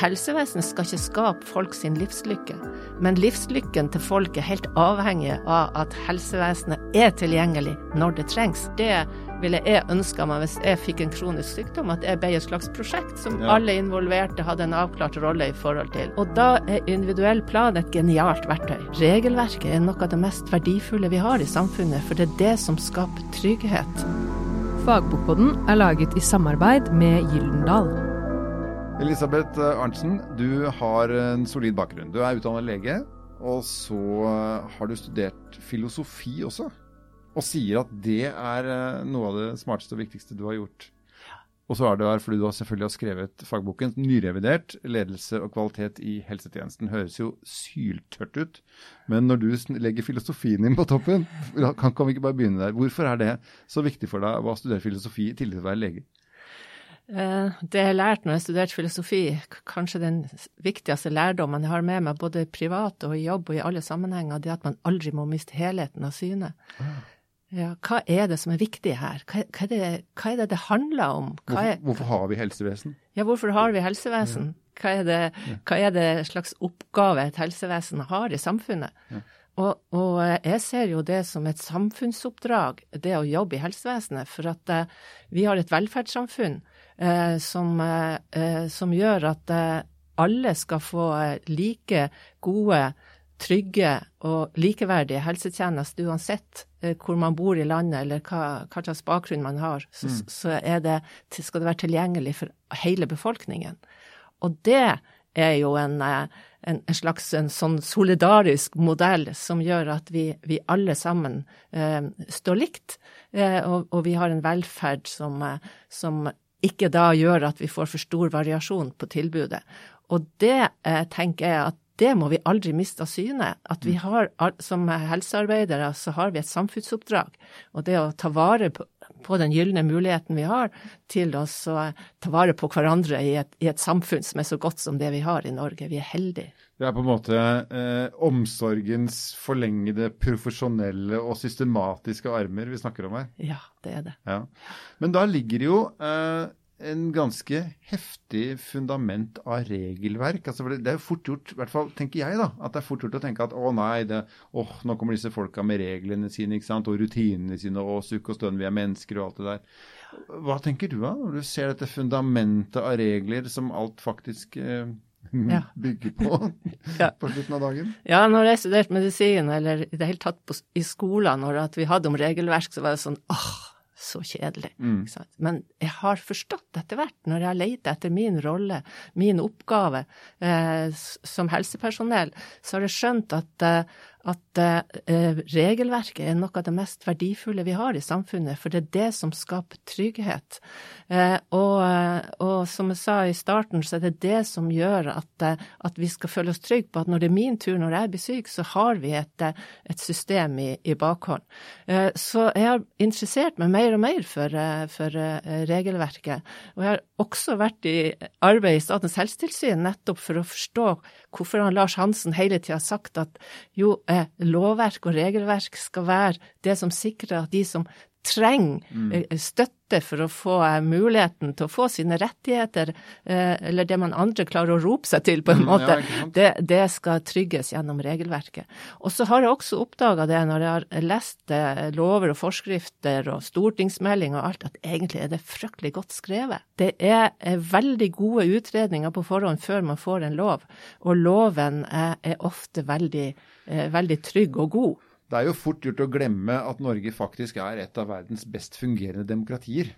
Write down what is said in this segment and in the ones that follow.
Helsevesenet skal ikke skape folk sin livslykke, men livslykken til folk er helt avhengig av at helsevesenet er tilgjengelig når det trengs. Det ville jeg ønska meg hvis jeg fikk en kronisk sykdom, at jeg ble et slags prosjekt som Ja. alle involverte hadde en avklart rolle i forhold til. Og da er individuell plan et genialt verktøy. Regelverket er noe av det mest verdifulle vi har i samfunnet, for det er det som skaper trygghet. Fagbokboden er laget i samarbeid med Gyldendal. Elisabeth eh, Arntzen, du har en solid bakgrunn. Du er utdannet lege, og så eh, har du studert filosofi også. Og sier at det er eh, noe av det smarteste og viktigste du har gjort. Og så er du her fordi du selvfølgelig har skrevet fagboken 'Nyrevidert ledelse og kvalitet i helsetjenesten'. Høres jo syltørt ut, men når du legger filosofien din på toppen, kan, kan vi ikke bare begynne der? Hvorfor er det så viktig for deg å studere filosofi i tillegg til å være lege? Eh, Det jeg har lært når jeg studerte filosofi, kanskje den viktigste lærdommen jeg har med meg både privat og i jobb og i alle sammenhenger, det er at man aldri må miste helheten av syne. Ja, hva er det som er viktig her? Hva, hva, er, det, hva er det det handler om? Hva Hvorfor, er, hvorfor har vi helsevesen? ja, hvorfor har vi helsevesen? Hva er, det, hva er det slags oppgave et helsevesen har i samfunnet? Og, og eh, jeg ser jo det som et samfunnsoppdrag, det å jobbe i helsevesenet. For at eh, vi har et velferdssamfunn som, eh, eh, som gjør at eh, alle skal få eh, like gode, trygge og likeverdige helsetjenester uansett eh, hvor man bor i landet eller hva, hva slags bakgrunn man har. Så, så er det, skal det være tilgjengelig for hele befolkningen. Og det er jo en, eh, en, en slags en sånn solidarisk modell som gjør at vi, vi alle sammen eh, står likt, eh, og, og vi har en velferd som, eh, som ikke da gjør at vi får for stor variasjon på tilbudet. Og det eh, tenker jeg at det må vi aldri miste av syne. At vi har, som helsearbeidere så har vi et samfunnsoppdrag. Og det å ta vare på, på den gylne muligheten vi har til å så ta vare på hverandre i et, i et samfunn som er så godt som det vi har i Norge. Vi er heldige. Det er på en måte eh, omsorgens forlengede, profesjonelle og systematiske armer vi snakker om her. Ja, det er det. Ja. Men da ligger det jo eh, en ganske heftig fundament av regelverk. Altså, for det, det er jo fort gjort, i hvert fall tenker jeg, da, at det er fort gjort å tenke at å nei, det, åh, nå kommer disse folka med reglene sine ikke sant, og rutinene sine, og sukk og stønn, vi er mennesker og alt det der. Hva tenker du da, når du ser dette fundamentet av regler som alt faktisk eh, Ja. bygge på Ja. på slutten av dagen? Ja, når jeg studerte medisin, eller i det hele tatt på, i skolen, når at vi hadde om regelverk, så var det sånn åh, så kjedelig. Mm. Men jeg har forstått etter hvert, når jeg har leita etter min rolle, min oppgave eh, som helsepersonell, så har jeg skjønt at, eh, at eh, regelverket er noe av det mest verdifulle vi har i samfunnet, for det er det som skaper trygghet. Eh, og, eh, og som jeg sa i starten, så er det det som gjør at, at vi skal føle oss trygge på at når det er min tur, når jeg blir syk, så har vi et, et system i, i bakhånd. Så jeg har interessert meg mer og mer for, for regelverket. Og jeg har også vært i arbeid i Statens helsetilsyn nettopp for å forstå hvorfor han Lars Hansen hele tida har sagt at jo, eh, lovverk og regelverk skal være det som sikrer at de som trenger eh, støtte for å få eh, muligheten til å få sine rettigheter, eh, eller det man andre klarer å rope seg til, på en Mm, måte, ja, det, det skal trygges gjennom regelverket. Og så har jeg også oppdaga det når jeg har lest lover og forskrifter og stortingsmeldinger og alt, at egentlig er det fryktelig godt skrevet. Det er veldig gode utredninger på forhånd før man får en lov, og loven eh, er ofte veldig, veldig trygg og god. Det er jo fort gjort å glemme at Norge faktisk er et av verdens best fungerende demokratier.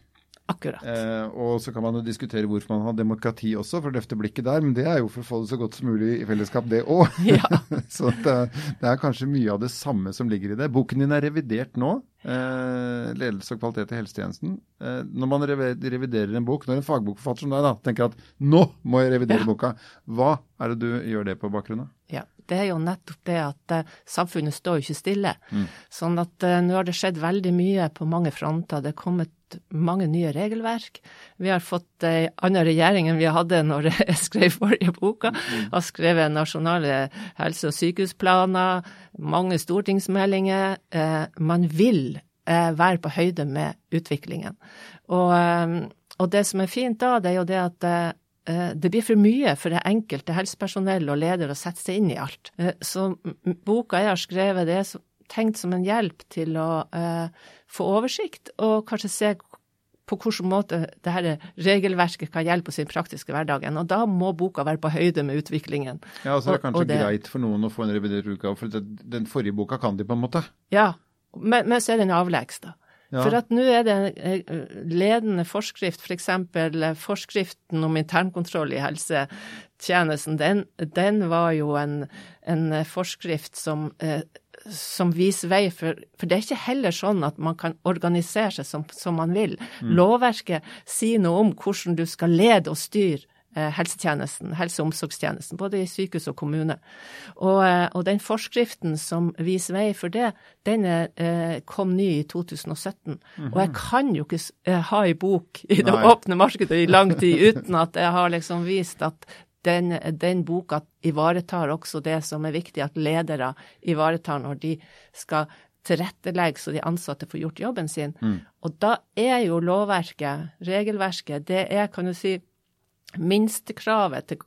Akkurat. Eh, og så kan man jo diskutere hvorfor man har demokrati også, for å løfte blikket der, men det er jo for å få det så godt som mulig i fellesskap, det òg. Ja. så det er, det er kanskje mye av det samme som ligger i det. Boken din er revidert nå. Eh, ledelse og kvalitet i helsetjenesten. Eh, når man reviderer en bok, når en fagbokforfatter som deg da, tenker at nå må jeg revidere Ja. boka, hva er det du gjør det på bakgrunn av? Ja, det er jo nettopp det at eh, samfunnet står jo ikke stille. Mm. Sånn at eh, nå har det skjedd veldig mye på mange fronter. Det er kommet mange nye regelverk. Vi har fått ei annen regjering enn vi hadde når jeg skrev forrige boka. Har skrevet nasjonale helse- og sykehusplaner, mange stortingsmeldinger. Eh, man vil eh, være på høyde med utviklingen. Og, eh, og det som er fint da, det er jo det at eh, eh, det blir for mye for det enkelte helsepersonell og leder å sette seg inn i alt. Eh, så boka jeg har skrevet, det er tenkt som en hjelp til å eh, få oversikt, og kanskje se på hvilken måte dette regelverket kan hjelpe oss i den praktiske hverdagen. Og da må boka være på høyde med utviklingen. Ja, altså det er kanskje det, greit for noen å få en revidert utgave, for den forrige boka kan de på en måte? Ja, men, men så er den avleggs, da. Ja. For at nå er det en eh, ledende forskrift, f.eks. For eh, forskriften om internkontroll i helsetjenesten, den, den var jo en, en forskrift som, eh, som viser vei, for, for, det er ikke heller sånn at man kan organisere seg som, som man vil. Mm. Lovverket sier noe om hvordan du skal lede og styre Eh, helsetjenesten, helse- og omsorgstjenesten, både i sykehus og kommune. Og, eh, og den forskriften som viser vei for det, den er, kom ny i 2017. Mm -hmm. Og jeg kan jo ikke ha ei bok i det Nei. åpne markedet i lang tid uten at jeg har liksom vist at den, den, boka ivaretar også det som er viktig at ledere ivaretar når de skal tilrettelegge så de ansatte får gjort jobben sin. Mm. Og da er jo lovverket, regelverket, det er, kan du si, minstekravet til,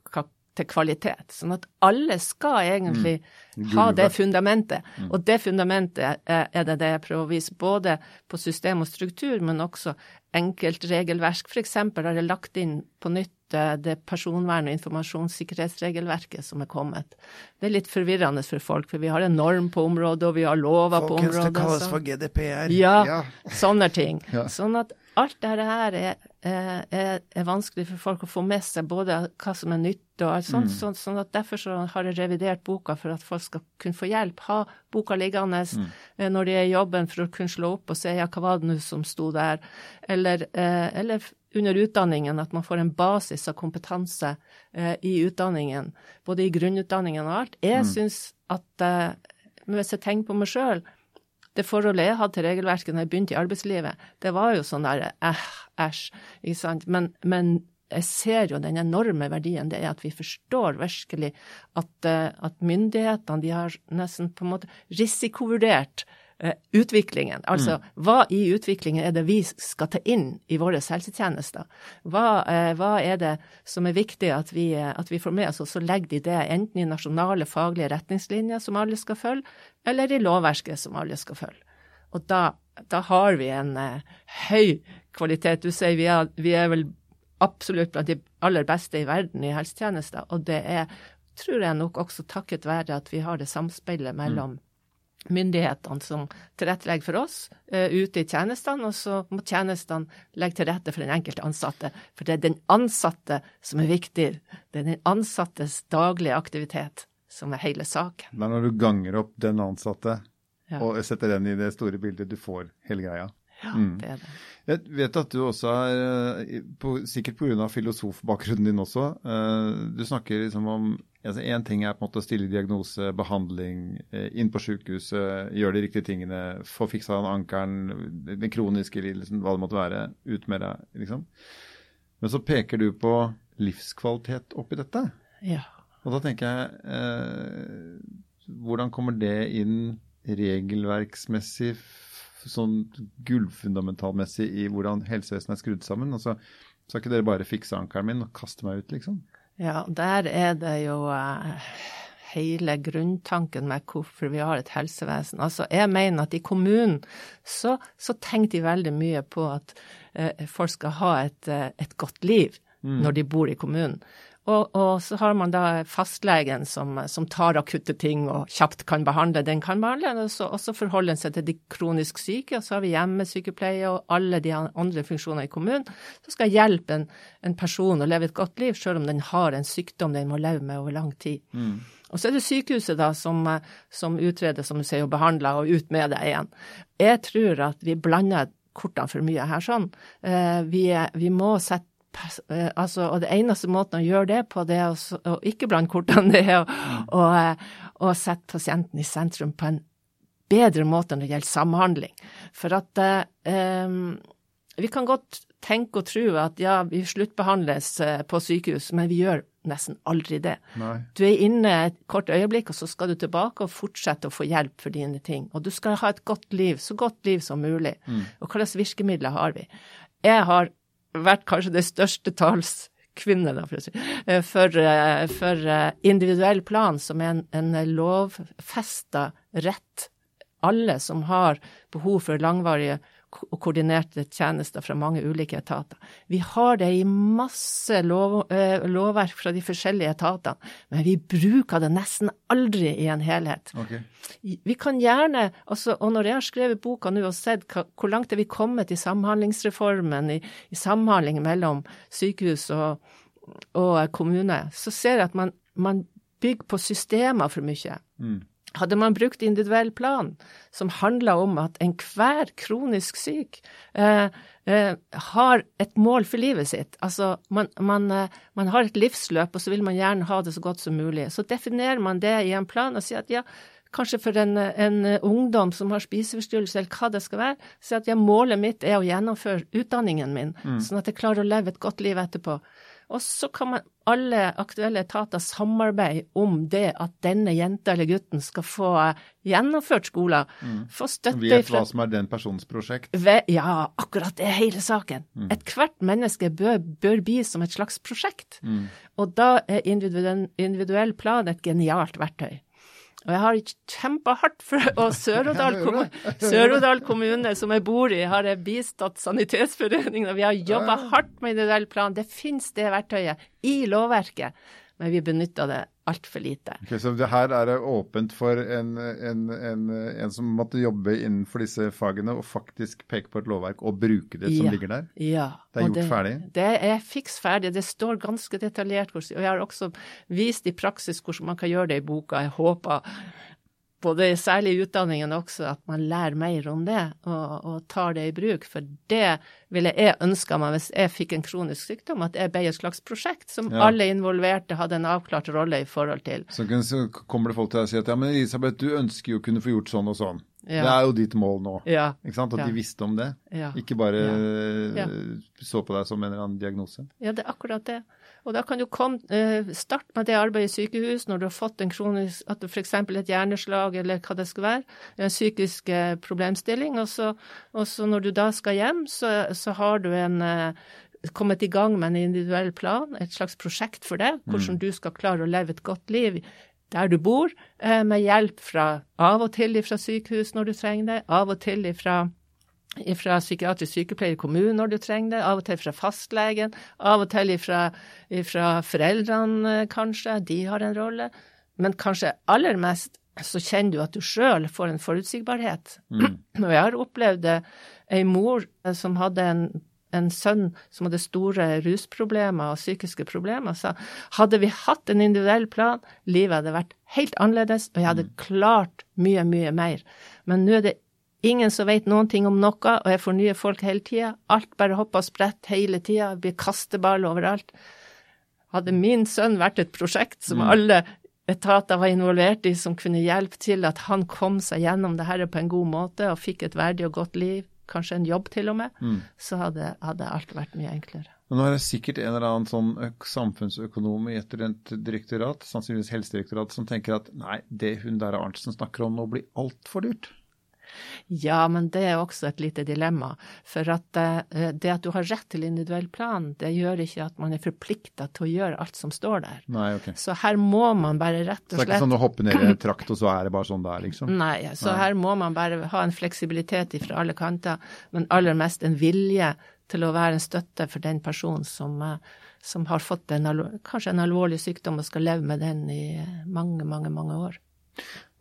til kvalitet. Sånn at alle skal egentlig mm. ha det fundamentet. Mm. Og det fundamentet er, er det det jeg prøver å vise, både på system og struktur, men også enkeltregelverk. F.eks. har jeg lagt inn på nytt eh, det personvern- og informasjonssikkerhetsregelverket som er kommet. Det er litt forvirrende for folk, for vi har en norm på området, og vi har lover på området. Folkens, det kalles for GDPR. Ja, ja. sånne ting. Ja. Sånn at alt dette her er, er, er, vanskelig for folk å få med seg, både hva som er nytt og alt sånt. Mm. Sånn, sånn, at Derfor så har jeg revidert boka, for at folk skal kunne få hjelp. Ha boka liggende mm. Eh, når de er i jobben, for å kunne slå opp og se ja, hva var det nå som sto der. Eller, eh, eller, under utdanningen, at man får en basis av kompetanse eh, i utdanningen. Både i grunnutdanningen og alt. Jeg mm. syns at eh, hvis jeg tenker på meg sjøl, det forholdet jeg hadde til regelverket når jeg begynte i arbeidslivet, det var jo sånn der eh, æsj, ikke sant. Men, men, jeg ser jo den enorme verdien det er at vi forstår virkelig at, eh, at myndighetene de har nesten på en måte risikovurdert utviklingen. Altså mm. hva i utviklingen er det vi skal ta inn i våre helsetjenester? Hva, eh, hva er det som er viktig at vi, eh, at vi får med oss, og så legger de det enten i nasjonale faglige retningslinjer som alle skal følge, eller i lovverket som alle skal følge. Og da, da har vi en uh, høy kvalitet. Du sier vi er, vi er vel absolutt blant de aller beste i verden i helsetjenester, og det er tror jeg nok også takket være at vi har det samspillet mellom mm myndighetene som tilrettelegger for oss uh, ute i tjenestene, og så må tjenestene legge til rette for den enkelte ansatte. For det er den ansatte som er viktig. Det er den ansattes daglige aktivitet som er hele saken. Men når du ganger opp den ansatte ja. og setter den i det store bildet, du får hele greia. Ja, mm. det er det. Jeg vet at du også er, eh, på, sikkert pga. filosofbakgrunnen din også, uh, du snakker liksom om altså Én ting er på en måte å stille diagnose, behandling, uh, inn på sykehuset, gjøre de riktige tingene, få fiksa den ankelen, den kroniske lidelsen, hva det måtte være, ut med det, liksom. Men så peker du på livskvalitet oppi dette. Ja. Og da tenker jeg, eh, hvordan kommer det inn regelverksmessig sånn gullfundamentalmessig i hvordan helsevesenet er skrudd sammen. Altså, skal ikke dere bare fikse ankelen min og kaste meg ut, liksom? Ja, der er det jo uh, hele grunntanken med hvorfor vi har et helsevesen. Altså, jeg mener at i kommunen så, så tenker de veldig mye på at uh, folk skal ha et, uh, et godt liv mm. når de bor i kommunen. Og, og, så har man da fastlegen som, som, tar akutte ting og kjapt kan behandle. Den kan behandle, og så, også forholder en seg til de kronisk syke. Og så har vi hjemmesykepleie og alle de andre funksjoner i kommunen som skal hjelpe en, en person å leve et godt liv, selv om den har en sykdom den må leve med over lang tid. Mm. Og så er det sykehuset da som, som utreder, som du sier, og behandler, og ut med det igjen. Jeg tror at vi blander kortene for mye her sånn. Eh, vi, vi må sette altså, og det eneste måten å gjøre det på, det er å, å ikke blande kortene, det er å, å, eh, å, sette pasienten i sentrum på en bedre måte når det gjelder samhandling. For at eh, vi kan godt tenke og tro at ja, vi sluttbehandles på sykehus, men vi gjør nesten aldri det. Nei. Du er inne et kort øyeblikk, og så skal du tilbake og fortsette å få hjelp for dine ting. Og du skal ha et godt liv, så godt liv som mulig. Mm. Og hva slags virkemidler har vi? Jeg har vært kanskje det største talskvinne kvinne, da, for å eh, for, eh, for eh, individuell plan, som er en, en lovfesta rett. Alle som har behov for langvarige og koordinerte tjenester fra mange ulike etater. Vi har det i masse lov, eh, lovverk fra de forskjellige etatene, men vi bruker det nesten aldri i en helhet. Okay. Vi kan gjerne, altså, og når jeg har skrevet boka nå og sett hva, hvor langt er vi kommet i samhandlingsreformen, i, i samhandling mellom sykehus og, og kommune, så ser jeg at man, man bygger på systemer for mye. Mm. Hadde man brukt individuell plan, som handla om at enhver kronisk syk eh, eh, har et mål for livet sitt, altså man, man, eh, man, har et livsløp, og så vil man gjerne ha det så godt som mulig, så definerer man det i en plan og sier at ja, kanskje for en, en ungdom som har spiseforstyrrelse, eller hva det skal være, sier at ja, målet mitt er å gjennomføre utdanningen min, mm. sånn at jeg klarer å leve et godt liv etterpå. Og så kan man alle aktuelle etater samarbeide om det at denne jenta eller gutten skal få gjennomført skolen. Mm. Få støtte Vet hva som er den personens prosjekt? Ja, akkurat det er hele saken. Mm. Ethvert menneske bør, bør, bli som et slags prosjekt. Mm. Og da er individuell, individuell plan et genialt verktøy. Og jeg har kjempa hardt for Og Sør-Odal kommune, kommune, som jeg bor i, har jeg bistått Sanitetsforeningen, og vi har jobba hardt med individuell plan. Det finnes det verktøyet i lovverket men vi benytta det altfor lite. Okay, så det her er det åpent for en, en, en, en, som måtte jobbe innenfor disse fagene og faktisk peke på et lovverk og bruke det som ja, ligger der? Ja. Det er gjort det, ferdig? Det er fiks ferdig. Det står ganske detaljert. Og jeg har også vist i praksis hvordan man kan gjøre det i boka. Jeg håper både særlig i utdanningen også, at man lærer mer om det og, og tar det i bruk. For det ville jeg ønska meg hvis jeg fikk en kronisk sykdom, at jeg ble et slags prosjekt som ja. alle involverte hadde en avklart rolle i forhold til. Så, så kommer det folk til deg og sier at ja, men Elisabeth, du ønsker jo å kunne få gjort sånn og sånn. Ja. Det er jo ditt mål nå. Ja. Ikke sant? At ja. de visste om det. Ikke bare så på deg som en eller annen diagnose. Ja, det er akkurat det. Og da kan du komme, eh, starte med det arbeidet i sykehus når du har fått en kronisk, at f.eks. et hjerneslag eller hva det skal være, en psykisk eh, problemstilling. Og så, og så når du da skal hjem, så, så har du en eh, kommet i gang med en individuell plan, et slags prosjekt for det, hvordan mm. du skal klare å leve et godt liv der du bor, med hjelp fra av og til fra sykehus når du trenger det, av og til fra fra psykiatrisk sykepleier i kommunen når du trenger det, av og til fra fastlegen, av og til fra, foreldrene, kanskje. De har en rolle. Men kanskje aller mest så kjenner du at du sjøl får en forutsigbarhet. Mm. Og jeg har opplevd ei mor som hadde en, en, sønn som hadde store rusproblemer og psykiske problemer, sa hadde vi hatt en individuell plan, livet hadde vært helt annerledes, og jeg hadde mm. klart mye, mye mer. Men nå er det Ingen som vet noen ting om noe, og jeg får nye folk hele tida. Alt bare hopper og spretter hele tida, blir kasteball overalt. Hadde min sønn vært et prosjekt som mm. alle etater var involvert i, som kunne hjelpe til at han kom seg gjennom det her på en god måte og fikk et verdig og godt liv, kanskje en jobb til og med, mm. så hadde, hadde, alt vært mye enklere. Men nå er det sikkert en eller annen sånn samfunnsøkonom i et direktorat, sannsynligvis helsedirektorat, som tenker at nei, det hun der Arntzen snakker om nå blir altfor dyrt. Ja, men det er også et lite dilemma. For at uh, det at du har rett til individuell plan, det gjør ikke at man er forplikta til å gjøre alt som står der. Nei, okay. Så her må man bare rett og slett Så det er ikke sånn å hoppe ned i en trakt, og så er det bare sånn det er, liksom? Nei, så Nei. her må man bare ha en fleksibilitet fra alle kanter, men aller mest en vilje til å være en støtte for den personen som, uh, som har fått en, kanskje en alvorlig sykdom og skal leve med den i mange, mange, mange år.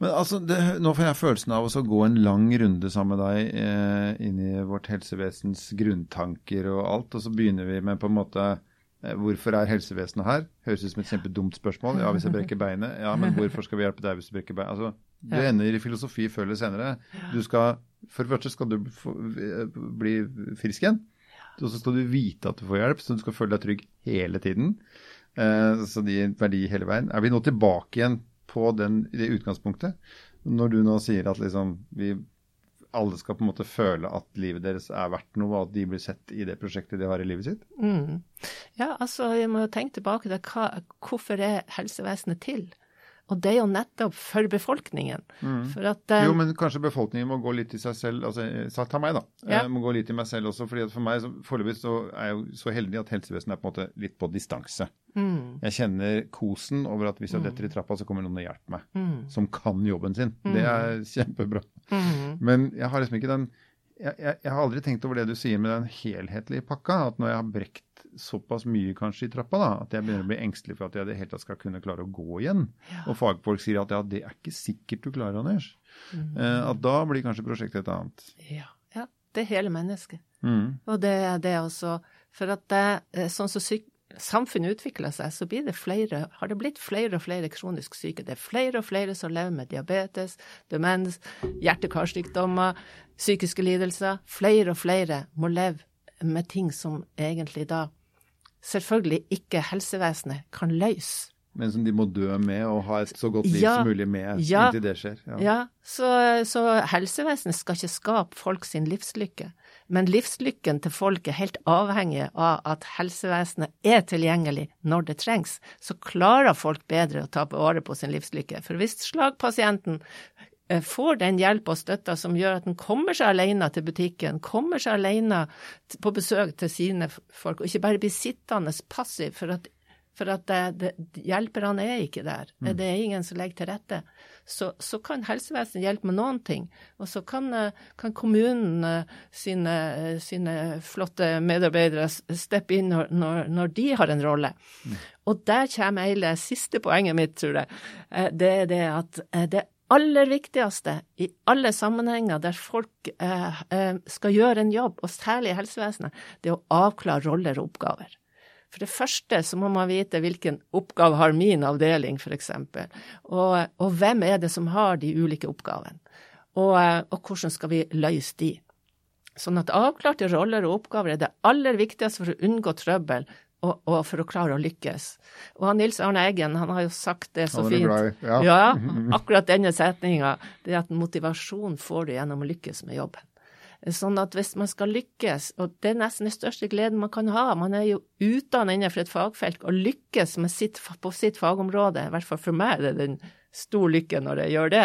Men altså, det, Nå får jeg følelsen av å gå en lang runde sammen med deg eh, inn i vårt helsevesens grunntanker og alt, og så begynner vi med på en måte eh, Hvorfor er helsevesenet her? Høres ut som et kjempedumt spørsmål. Ja, hvis jeg brekker beinet. Ja, men hvorfor skal vi hjelpe deg hvis du brekker beinet? Altså, du ender i filosofi før eller senere. Du skal, For det første skal du få, bli frisk igjen. Og så skal du vite at du får hjelp, så du skal føle deg trygg hele tiden. Eh, så det gir verdi hele veien. Er vi nå tilbake igjen på den, det utgangspunktet. Når du nå sier at liksom vi alle skal på en måte føle at livet deres er verdt noe, og at de blir sett i det prosjektet de har i livet sitt? Mm. Ja, altså jeg må jo tenke tilbake til hva, hvorfor er helsevesenet til? Og det er jo nettopp for befolkningen. For at uh, Jo, men kanskje befolkningen må gå litt i seg selv. altså sa- Ta meg, da. Ja. Jeg må gå litt i meg selv også. fordi For meg så- foreløpig så er jeg jo så heldig at helsevesenet er på en måte litt på distanse. mm, Jeg kjenner kosen over at hvis jeg detter i trappa, så kommer noen og hjelper meg. mm, Som kan jobben sin. Det er kjempebra. mm, Men jeg har liksom ikke den jeg, jeg, jeg har aldri tenkt over det du sier med den helhetlige pakka. At når jeg har brekt såpass mye kanskje i trappa, da, at jeg begynner å bli engstelig for at jeg i det hele tatt skal kunne klare å gå igjen. Ja. Og fagfolk sier at ja, det er ikke sikkert du klarer, Anders. mm. Eh, at da blir kanskje prosjektet et annet. ja, ja. Det er hele mennesket. Mm. Og det er det også. For at det, eh, sånn som syk samfunnet utvikler seg, så blir det flere, har det blitt flere og flere kronisk syke. Det er flere og flere som lever med diabetes, demens, hjerte-karsykdommer, psykiske lidelser. Flere og flere må leve med ting som egentlig da selvfølgelig ikke helsevesenet kan løse. Men som de må dø med og ha et så godt liv Ja. som mulig med Ja. inntil det skjer. Ja. Ja, så, så helsevesenet skal ikke skape folk sin livslykke. Men livslykken til folk er helt avhengig av at helsevesenet er tilgjengelig når det trengs. Så klarer folk bedre å ta på vare på sin livslykke. For hvis slagpasienten får den hjelp og støtta som gjør at den kommer seg alene til butikken, kommer seg alene på besøk til sine folk, og ikke bare blir sittende passiv for at for at det, det, hjelperne er ikke der. Det er ingen som legger til rette. Så, så kan helsevesenet hjelpe med noen ting. Og så kan, eh, kan kommunen eh, sine, eh, sine flotte medarbeidere steppe inn når, når, når de har en rolle. Og der kommer hele siste poenget mitt, tror jeg. Eh, Det er det at det det aller viktigste i alle sammenhenger der folk eh, eh, skal gjøre en jobb, og særlig i helsevesenet, det er å avklare roller og oppgaver. For det første så må man vite hvilken oppgave har min avdeling, f.eks. Og, og hvem er det som har de ulike oppgavene. Og, eh, og hvordan skal vi løse de. Sånn at avklarte roller og oppgaver er det aller viktigste for å unngå trøbbel og, og for å klare å lykkes. Og han Nils Arne Eggen han har jo sagt det så er fint. ja. ja, akkurat denne setninga. Det er at motivasjon får du gjennom å lykkes med jobben. Sånn at hvis man skal lykkes, og det er nesten den største gleden man kan ha, man er jo utdannet innenfor et fagfelt, og lykkes med sitt, på sitt fagområde, i hvert fall for meg er det en stor lykke når jeg gjør det.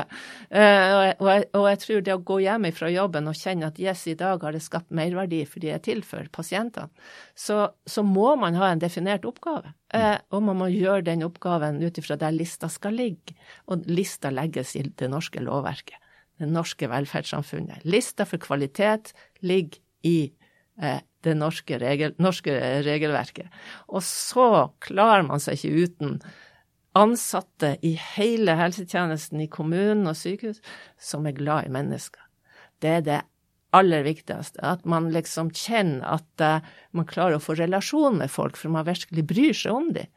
Eh, og, jeg, og, jeg, tror det å gå hjem fra jobben og kjenne at yes, i dag har det skapt merverdi fordi jeg er til for pasientene, så, så må man ha en definert oppgave. Eh, og man må gjøre den oppgaven ut ifra der lista skal ligge. Og lista legges i det norske lovverket det norske velferdssamfunnet. Lista for kvalitet ligger i eh, det norske, regel, norske regelverket. Og så klarer man seg ikke uten ansatte i hele helsetjenesten, i kommunen og sykehus, som er glad i mennesker. Det er det aller viktigste. At man liksom kjenner at uh, man klarer å få relasjon med folk, for man virkelig bryr seg om dem.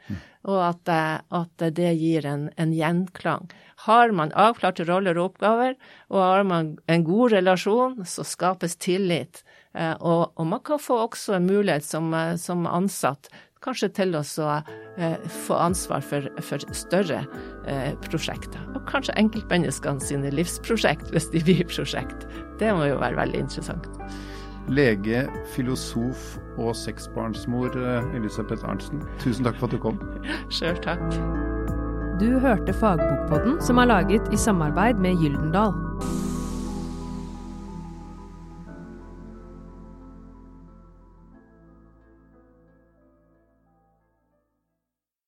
Og at, uh, at det gir en, en gjenklang. Har man avklarte roller og oppgaver, og har man en god relasjon, så skapes tillit. Uh, og, og man kan få også en mulighet som, som ansatt kanskje til å så, eh, få ansvar for, for større eh, prosjekter. Og kanskje enkeltmenneskene sine livsprosjekt, hvis de blir prosjekt. Det må jo være veldig interessant. Lege, filosof og seksbarnsmor eh, Elisabeth Arntzen, tusen takk for at du kom. Sjøl takk. Du hørte Fagbokpodden, som er laget i samarbeid med Gyldendal.